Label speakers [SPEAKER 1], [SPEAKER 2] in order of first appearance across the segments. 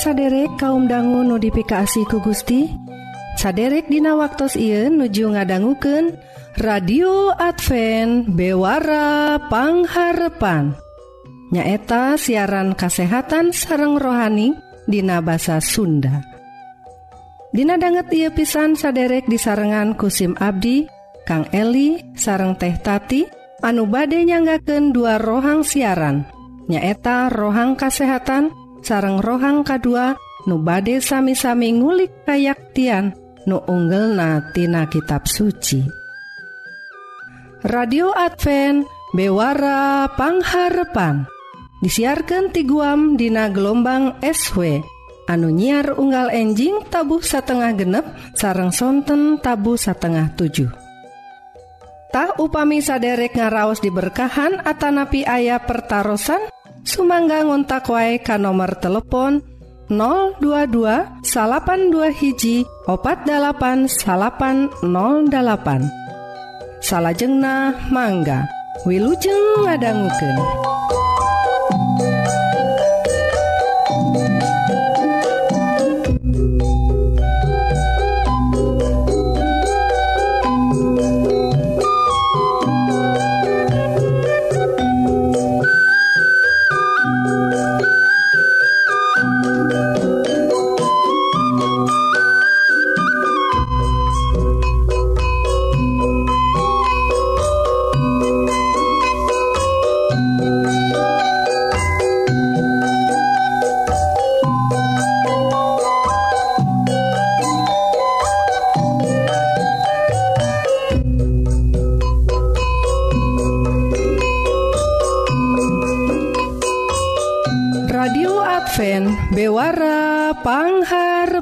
[SPEAKER 1] saderek kaum dangu notifikasi ku Gusti? Saderek Dina waktu Ieu nuju ngadangguken radio Advent bewarapangharepan nyaeta siaran kasehatan sareng rohani Dina basa Sunda. Dina banget ia pisan saderek disarengan kusim Abdi Kang Eli sareng teh tati anu bade nyanggaken dua rohang siaran nyaeta rohang kasehatan dan sareng rohang kedua nu bade sami-sami ngulik kayaktian nu unggel natina kitab suci. Radio Advent bewara pangharepan. Disiarkan ti guam dina gelombang SW anu nyiar unggal enjing tabuh satengah genep sarang sonten tabu satengah 7 upami saderek ngaraos diberkahan Atanapi ayah pertaran Sumangga ngontak wae ka nomor telepon 022 salapan dua hiji opat dalapan salapan 08 salahjengna mangga Wilujeng ngadangguken.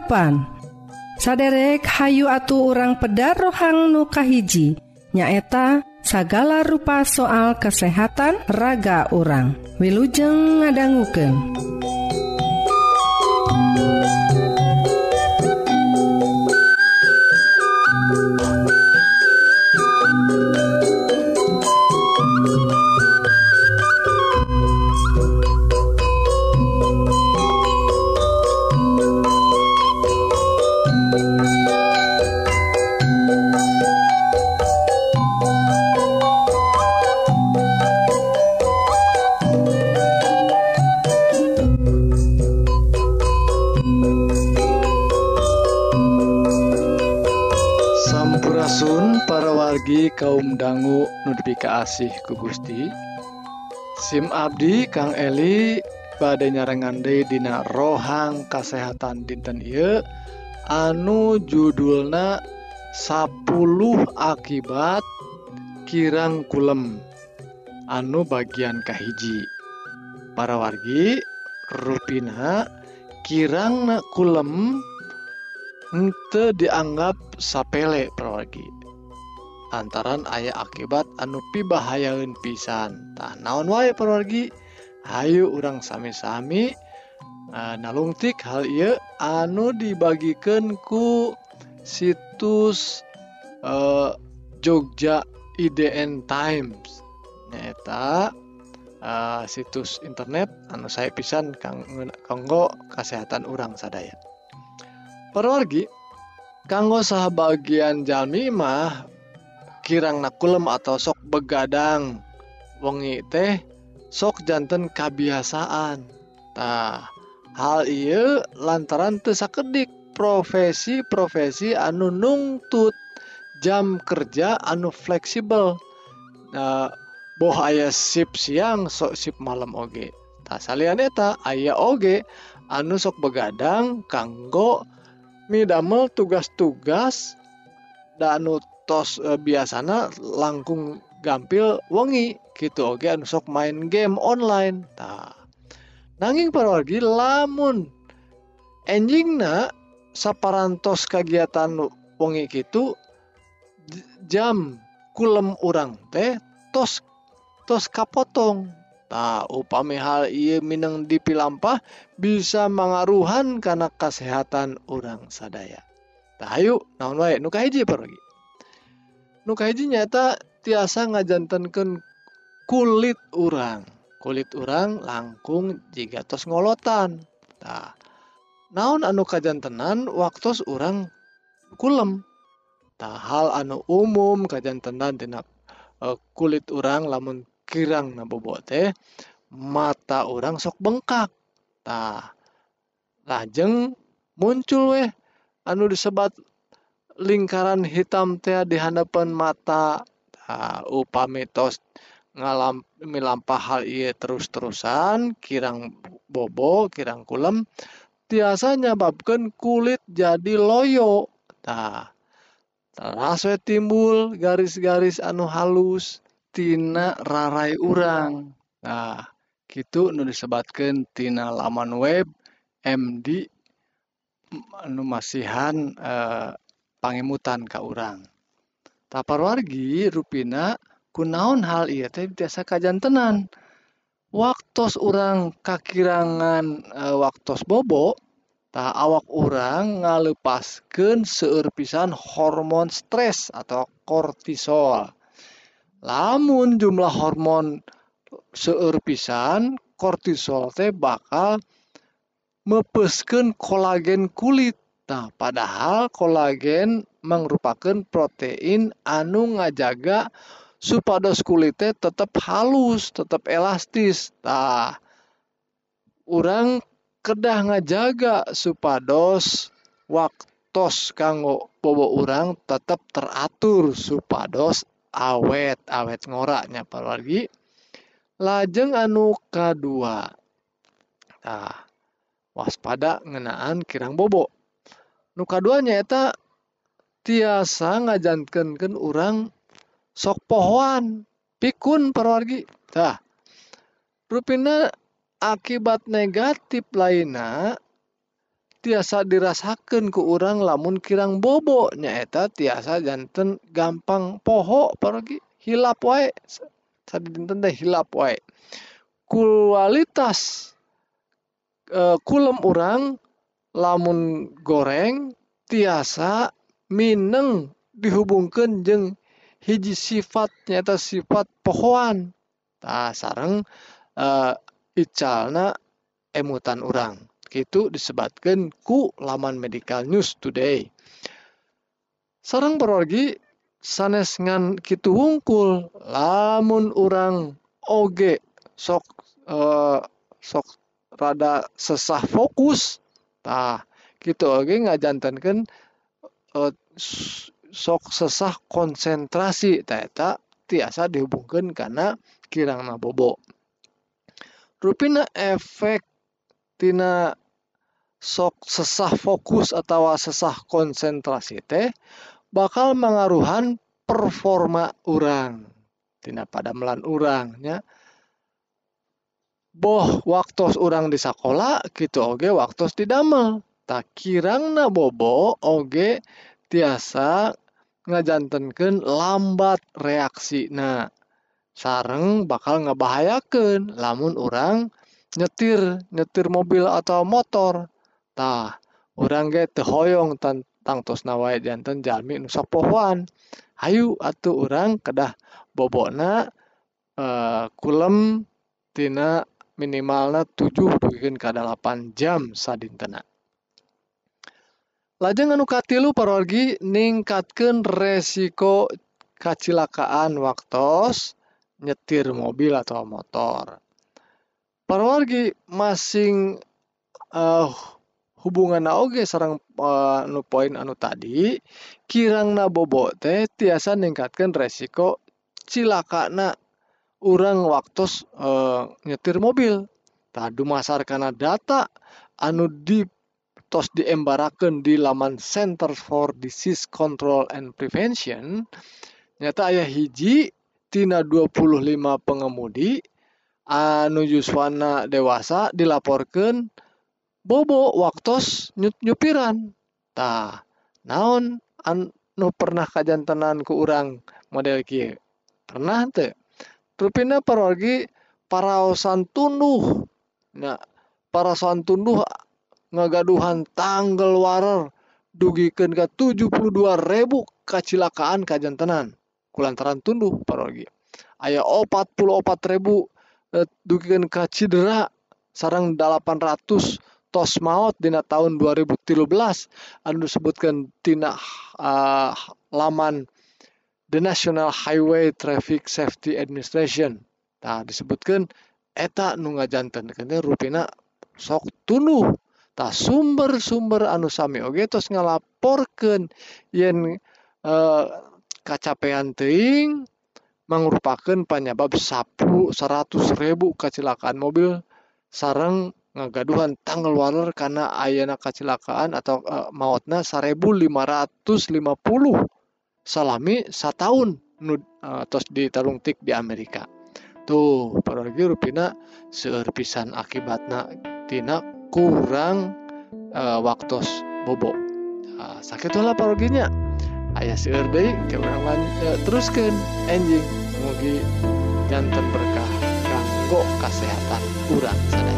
[SPEAKER 1] salapan saderek Hayu atuh orang pedar rohang nukahiji nyaeta sagala rupa soal kesehatan raga orang wilujeng ngadangguken.
[SPEAKER 2] kaasih ku Gusti. SIM Abdi Kang Eli badai nyarengande Dina rohang kasehatan dinten I anu judulna 10 akibat kirang kulem anu bagian kahiji para wargi ruina kirang kulem ente dianggap sapele perwargi lantaran ayah akibat anu pibahayaun pisan. Tah naon wae perwargi Hayu urang sami-sami e, nalungtik hal iya anu dibagikan ku situs uh, Jogja IDN Times. Neta uh, e, situs internet anu saya pisan kang kesehatan urang sadaya. Perwargi kanggo sah bagian jalmi mah kirang nakulm atau sok begadang. Wengi teh sokjantan kebiasaantah hal I lantaran tersakedik profesi-profesi anu nungtut jam kerja anu fleksibel. Bohaya sip siang sok sip malam Oge. Tak saleta ayaah Oge anu sok begadang kanggo middamel tugas-tugas danut E, biasanya langkung gampil wengi gitu. Oke sok main game online. Nanging para lagi lamun enjing sapparantos kegiatan wengi gitu jam kulem orang teh tos tos kapotong. Tahu upami hal ia Minang dipilampah bisa mengaruhan karena kesehatan orang sadaya. Tahu naon nukaji pergi nukaji nyata tiasa ngajantankan kulit urang. Kulit urang langkung jika tos ngolotan. Nah, naon anu kajantenan waktu urang kulem? Tahal anu umum kajantenan dina uh, eh, kulit urang lamun kirang nabobote mata orang sok bengkak. Nah lajeng muncul weh anu disebat lingkaran hitam teh di hadapan mata nah, upami tos ngalam milampah hal iya terus-terusan kirang bobo kirang kulem tiasa nyebabkan kulit jadi loyo nah terasa timbul garis-garis anu halus tina rarai urang. Nah gitu nu disebatkan tina laman web MD anu masihan eh, pangemutan ka urang. Taparwargi ruina kunaon hal ia teh biasa kajantenan. Waktos orang kakirangan e, waktus bobo tak awak orang ngalepaskan seurpisan hormon stres atau kortisol. Lamun jumlah hormon seueur pisan kortisol teh bakal mepesken kolagen kulit. Nah padahal kolagen merupakan protein anu ngajaga supados kulitnya tetap halus tetap elastis. Nah orang kedah ngajaga supados waktos kanggo bobo orang tetap teratur supados awet awet ngoraknya lagi lajeng anu kedua nah waspada ngenaan kirang bobo nu duanya eta tiasa ngajankankan orang sok pohoan pikun perwargi. Tah rupina akibat negatif lainnya tiasa dirasakan ke orang lamun kirang bobo. Nyaeta tiasa janten gampang poho pergi hilap wae. Tadi dinten teh hilap wae. Kualitas e, kulem orang lamun goreng tiasa mineng dihubungkan jeng hiji sifat nyata sifat pohon nah sarang uh, icalna emutan orang itu disebutkan ku laman medical news today. Sarang berorgi sanes ngan kitu wungkul lamun orang oge sok uh, sok rada sesah fokus tah gitu. Oge ngajantankan uh, sok sesah konsentrasi. Eta tiasa dihubungkan karena kirang bobo rupina efek tina sok sesah fokus atau sesah konsentrasi teh bakal mengaruhan performa orang tina pada melan orangnya boh waktu orang di sekolah gitu oge waktu didamel tak kirangna bobo oge tiasa ngajantenkeun lambat reaksi. Nah sareng bakal ngebahayakan lamun orang nyetir nyetir mobil atau motor. Tah orang ge tehoyong tentang tos nawai janten jalmi nu pohoan hayu atuh orang kedah bobona uh, kulem tina minimalna 7 ke 8 jam sadintena lajeng anu katilu parorgi ningkatkan resiko kecelakaan waktos nyetir mobil atau motor. Parorgi masing eh, uh, hubungan oge sarang uh, eh, anu poin anu tadi kirang nabobo teh tiasa ningkatkan resiko cilaka na urang waktu uh, nyetir mobil. Tadu masar karena data anu di tos diembarakan di laman Center for Disease Control and Prevention. Nyata ayah hiji tina 25 pengemudi anu yuswana dewasa dilaporkan bobo waktu nyut nyupiran. Tah naon anu pernah kajantenan ke orang model kia pernah teh rupina parwagi paraosan tunduh nah paraosan tunduh ngagaduhan tanggal warer dugikan ke 72 ribu kecelakaan kajantenan kulantaran tunduh parogi ayah opat puluh opat ribu eh, dugikan ke cedera sarang 800
[SPEAKER 3] tos maut dina tahun 2013 anu disebutkan tina uh, laman The National Highway Traffic Safety Administration. Nah, disebutkan eta nu ngajanten kene rupina sok tunuh tak sumber-sumber anu sami oge tos ngalaporkeun yen uh, kacapean teuing mangrupakeun penyebab sapu 100 ribu kecelakaan mobil sarang ngagaduhan tanggal waler karena ayana kecelakaan atau uh, mautna 1550 salami setahun nu uh, tos ditarung tik di Amerika. Tuh paragi rupina seueur pisan akibatna tina kurang uh, waktu bobo. Uh, sakit lah paroginya ayah seueur deui ke urang uh, teruskeun. Enjing mugi jantan berkah kanggo kesehatan urang sadaya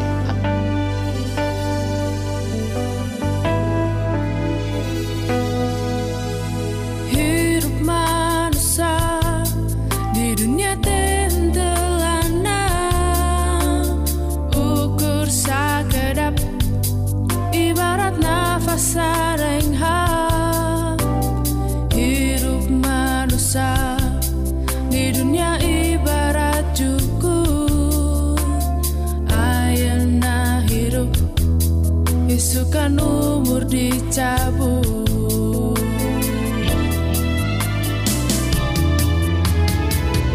[SPEAKER 3] dicabut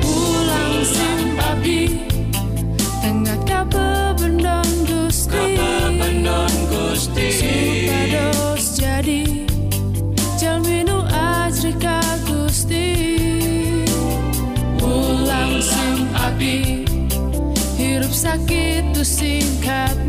[SPEAKER 3] Pulang simpabi Tengah kape bendong gusti. Kape bendong gusti Supados jadi Jalminu ajrika gusti. Pulang simpabi Hirup sakit tu singkat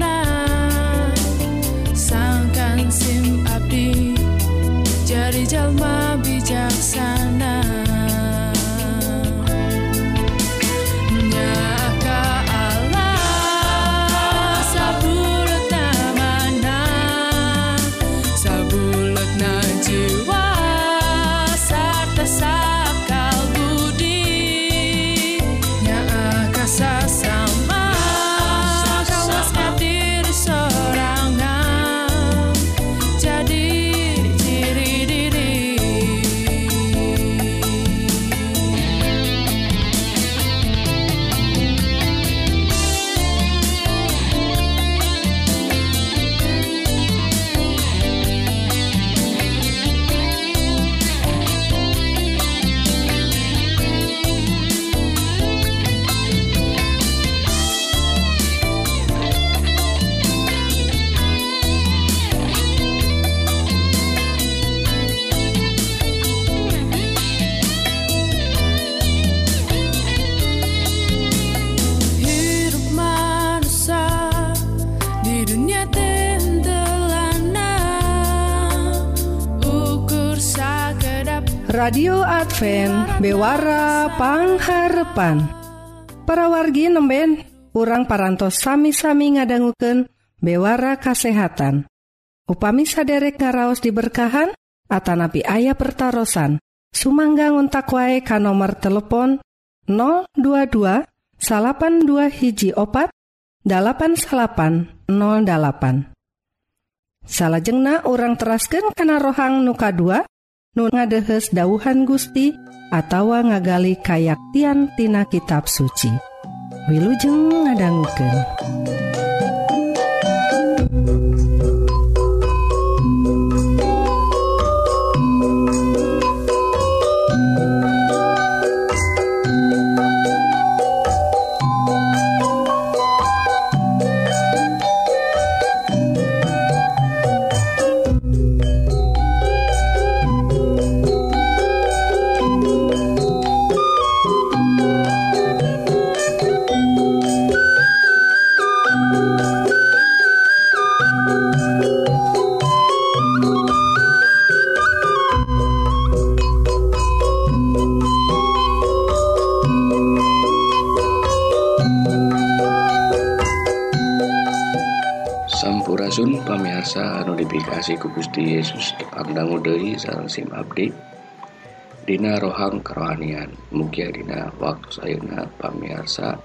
[SPEAKER 1] radio Advent bewarapangharpan para wargi nemben kurang parantos sami-sami ngadangguken bewara kasehatan. Upami saderek ngaraos diberkahan Atanapi ayah pertaran Sumangga untak wae ka nomor telepon 022 dua hiji opat 8808 salahjengna orang terasken kana rohang nuka 2 nu ngadehes dauhan Gusti atawa ngagali kayaktian tina kitab suci Wilujeng ngadangguken.
[SPEAKER 4] Notifikasi ku Gusti Yesus. Dipandang udai sarang sim abdi Dina rohang kerohanian. Mugia dina waktu sayuna pamiarsa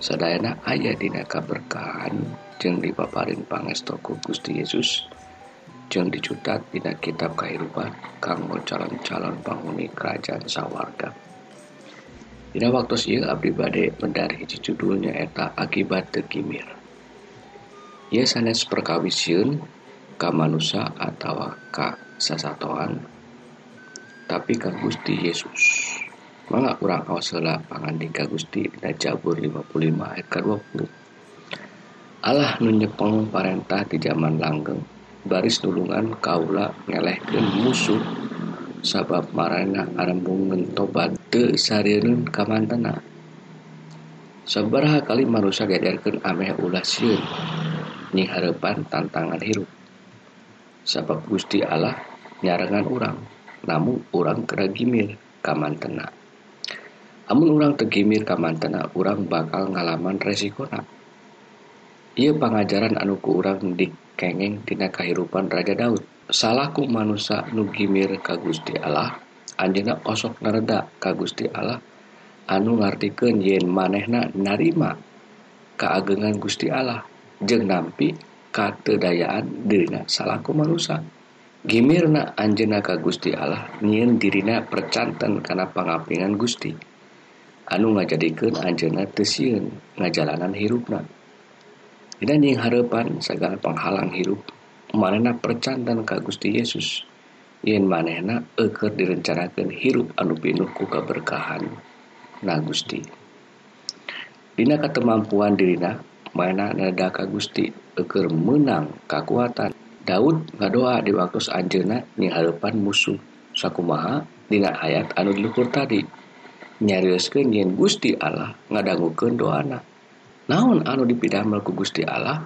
[SPEAKER 4] Sedayana ayah dina kaberkahan. Jeung dipaparin pangestoku Gusti Yesus. Jeung dicutat dina kitab kehidupan. Kanggo calon-calon penghuni kerajaan sawarga. Dina waktu ieu abdi bade mendari judulnya eta akibat tegimir. Ieu sanes perkawisieun ka manusia atau ka sasatoan tapi ka Gusti Yesus. Mangga urang aos heula pangandika Gusti dina Jabur 55 ayat ke-20. Allah nu nyepeng parentah di zaman langgeng baris nulungan kaula ngelehkeun musuh sabab marana arembungeun tobat teu sareureun ka mantena. Sabaraha kali manusia gadarkeun ameh nying hareupan tantangan hirup. sabab Gusti Allah nyarangan orang namun orang keragimir kamantena. Namun orang tegimir kamantena orang bakal ngalaman resikonya ia pengajaran anuku orang dikengeng tina kehidupan Raja Daud. Salahku manusia nugimir ka Gusti Allah anjena osok nereda ka Gusti Allah anu ngartikan yen manehna narima keagengan Gusti Allah. Jeng nampi katedayaan dirina salahku merusak Gimirna Anjena ka Gusti Allah nyiin dirina percanten karena pengapingan Gusti. Anu ngajadikan Anjena tesiun ngajalanan hirupna. Dan yang harapan segala penghalang hirup manehna percanten ka Gusti Yesus. Yen manehna eker direncanakan hirup anu pinuh ku keberkahan na Gusti. Dina ketemampuan dirina mana nada ka Gusti eker menang kekuatan Daud ngadoa di waktu anjena hadapan musuh sakumaha dina ayat anu diluhur tadi. Nyarioskeun yen Gusti Allah ngadangukeun doana. Naon anu dipidamel ku Gusti Allah?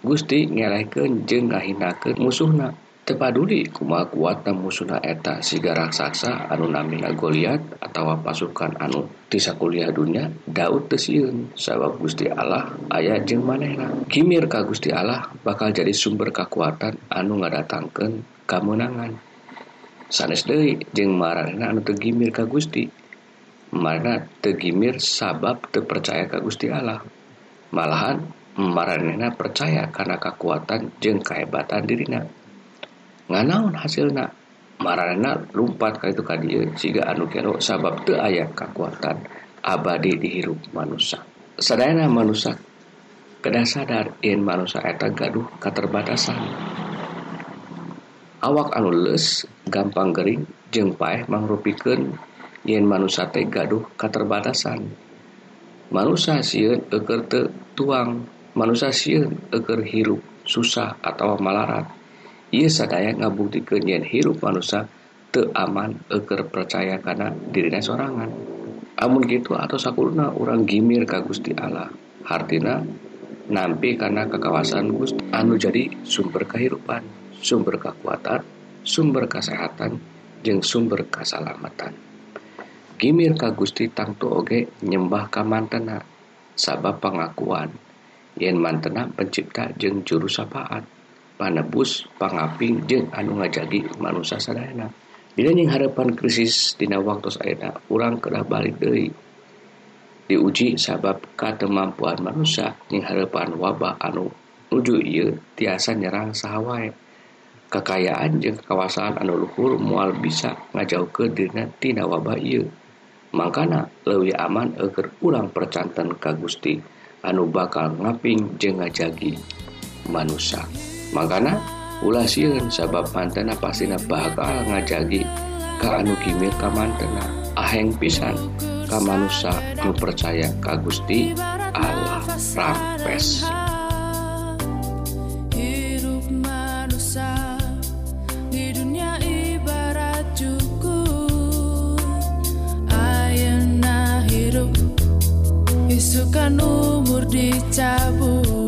[SPEAKER 4] Gusti ngerehkeun jeung ngahinakeun musuhna. paduli kuma kuatna musuna eta? Siga raksasa anu namina Goliat atau pasukan anu tisa kuliah dunia Daud tesiun sabab Gusti Allah ayat jeng manehna. Kimir ka Gusti Allah bakal jadi sumber kekuatan anu ngadatangkeun kemenangan sanes deui jeung marana anu tegimir ka Gusti. Mana tegimir sabab terpercaya ka Gusti Allah. Malahan marana percaya karena kekuatan jeng kehebatan dirina. nganaun hasilna. Marana lumpat ka itu ka dieu. Siga anu kero sabab teu aya kekuatan abadi dihirup manusia sadayana manusia kedah sadar in manusia eta gaduh keterbatasan awak anu les gampang gering jeung paeh mangrupikeun yen manusia teh gaduh keterbatasan manusia sieun eker teu tuang. Manusia sieun eker hirup susah atau malarat. ia sadaya ngabukti kenyian hirup manusia aman eker percaya karena dirinya sorangan. Amun gitu atau sakulna orang gimir ka Gusti Allah. Hartina nampi karena kekawasan Gusti anu jadi sumber kehidupan sumber kekuatan sumber kesehatan jeng sumber keselamatan. Gimir ka Gusti tangtu oge nyembah ka mantena sabab pengakuan. Yen mantena pencipta jeng juru sapaan. panebus pangaping jeung anu ngajagi manusia sadayana yang harapan krisis dina waktu enak kurang kedah balik deui. Diuji sabab katemampuan manusia yang harapan wabah anu nuju ieu tiasa nyerang sawwai kekayaan je kawasan anu Luhur mual bisa ngajauh ke Dinatina wabah ieu. Makana lewi aman agar kurang percantan Ka Gusti anu bakal ngaping jeung ngajagi manusia makana ulah sieun sabab mantena pastina bakal ngajagi ka anu kimir ka mantena. Aheng pisan ka manusia anu percaya ka Gusti Allah.
[SPEAKER 3] Hirup isukan umur dicabut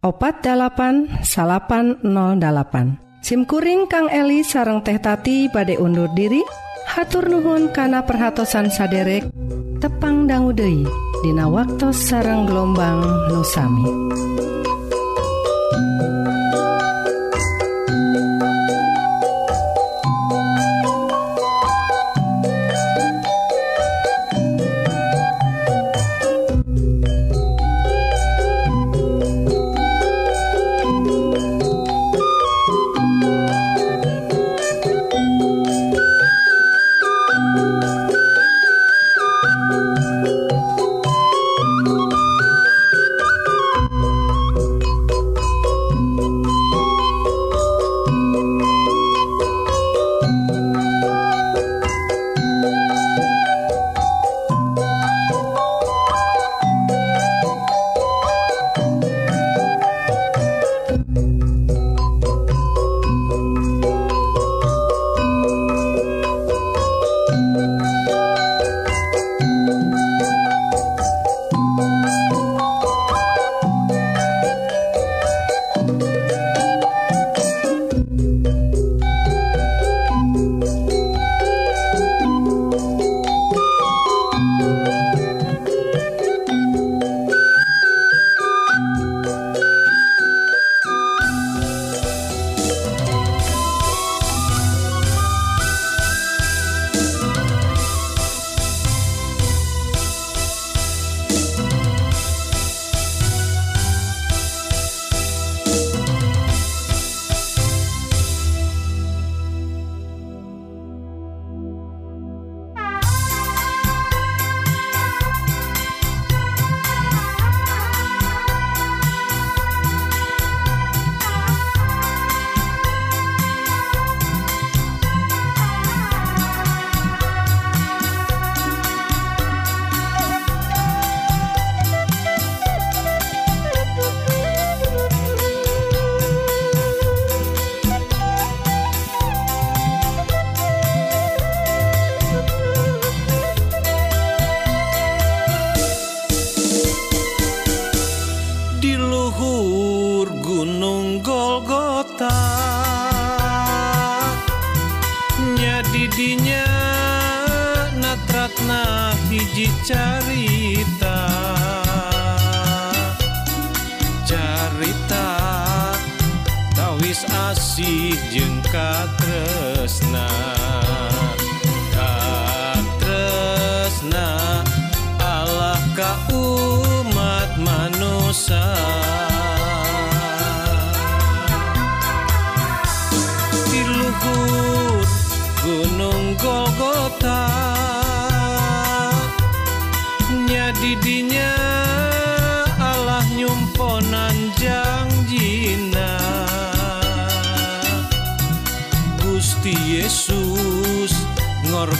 [SPEAKER 1] opat 8 salapan 08 SIMkuring Kang Eli sareng teh tati badai undur diri. Hatur nuhun kana perhatsan saderek. Tepang danggudehi Dina waktu sarang gelombang nusami.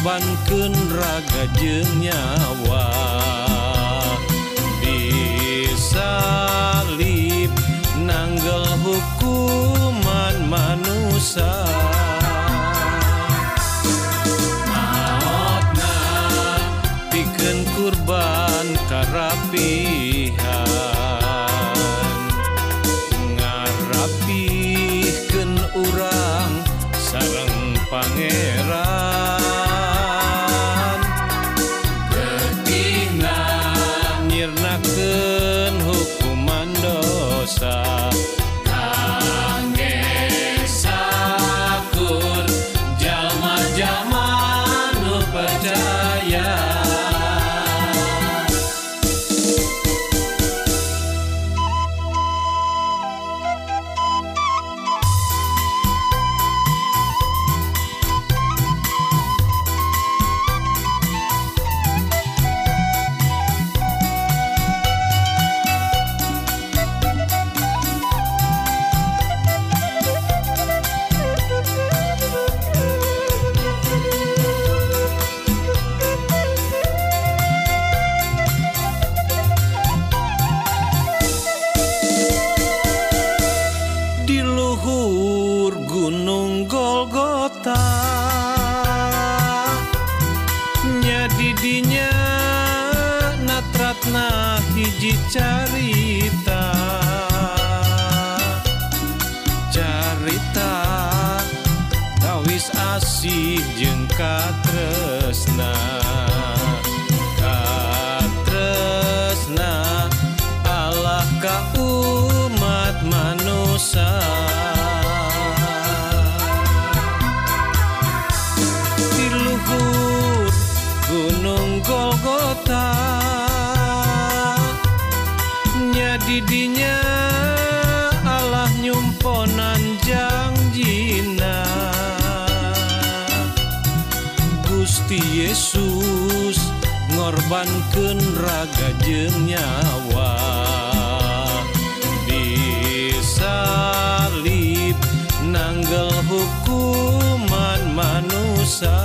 [SPEAKER 5] korbankan raga jeung nyawa. Disalib nanggel hukuman manusia. dicari Gusti Yesus ngorbankan raga jeng nyawa disalib nanggel hukuman manusia.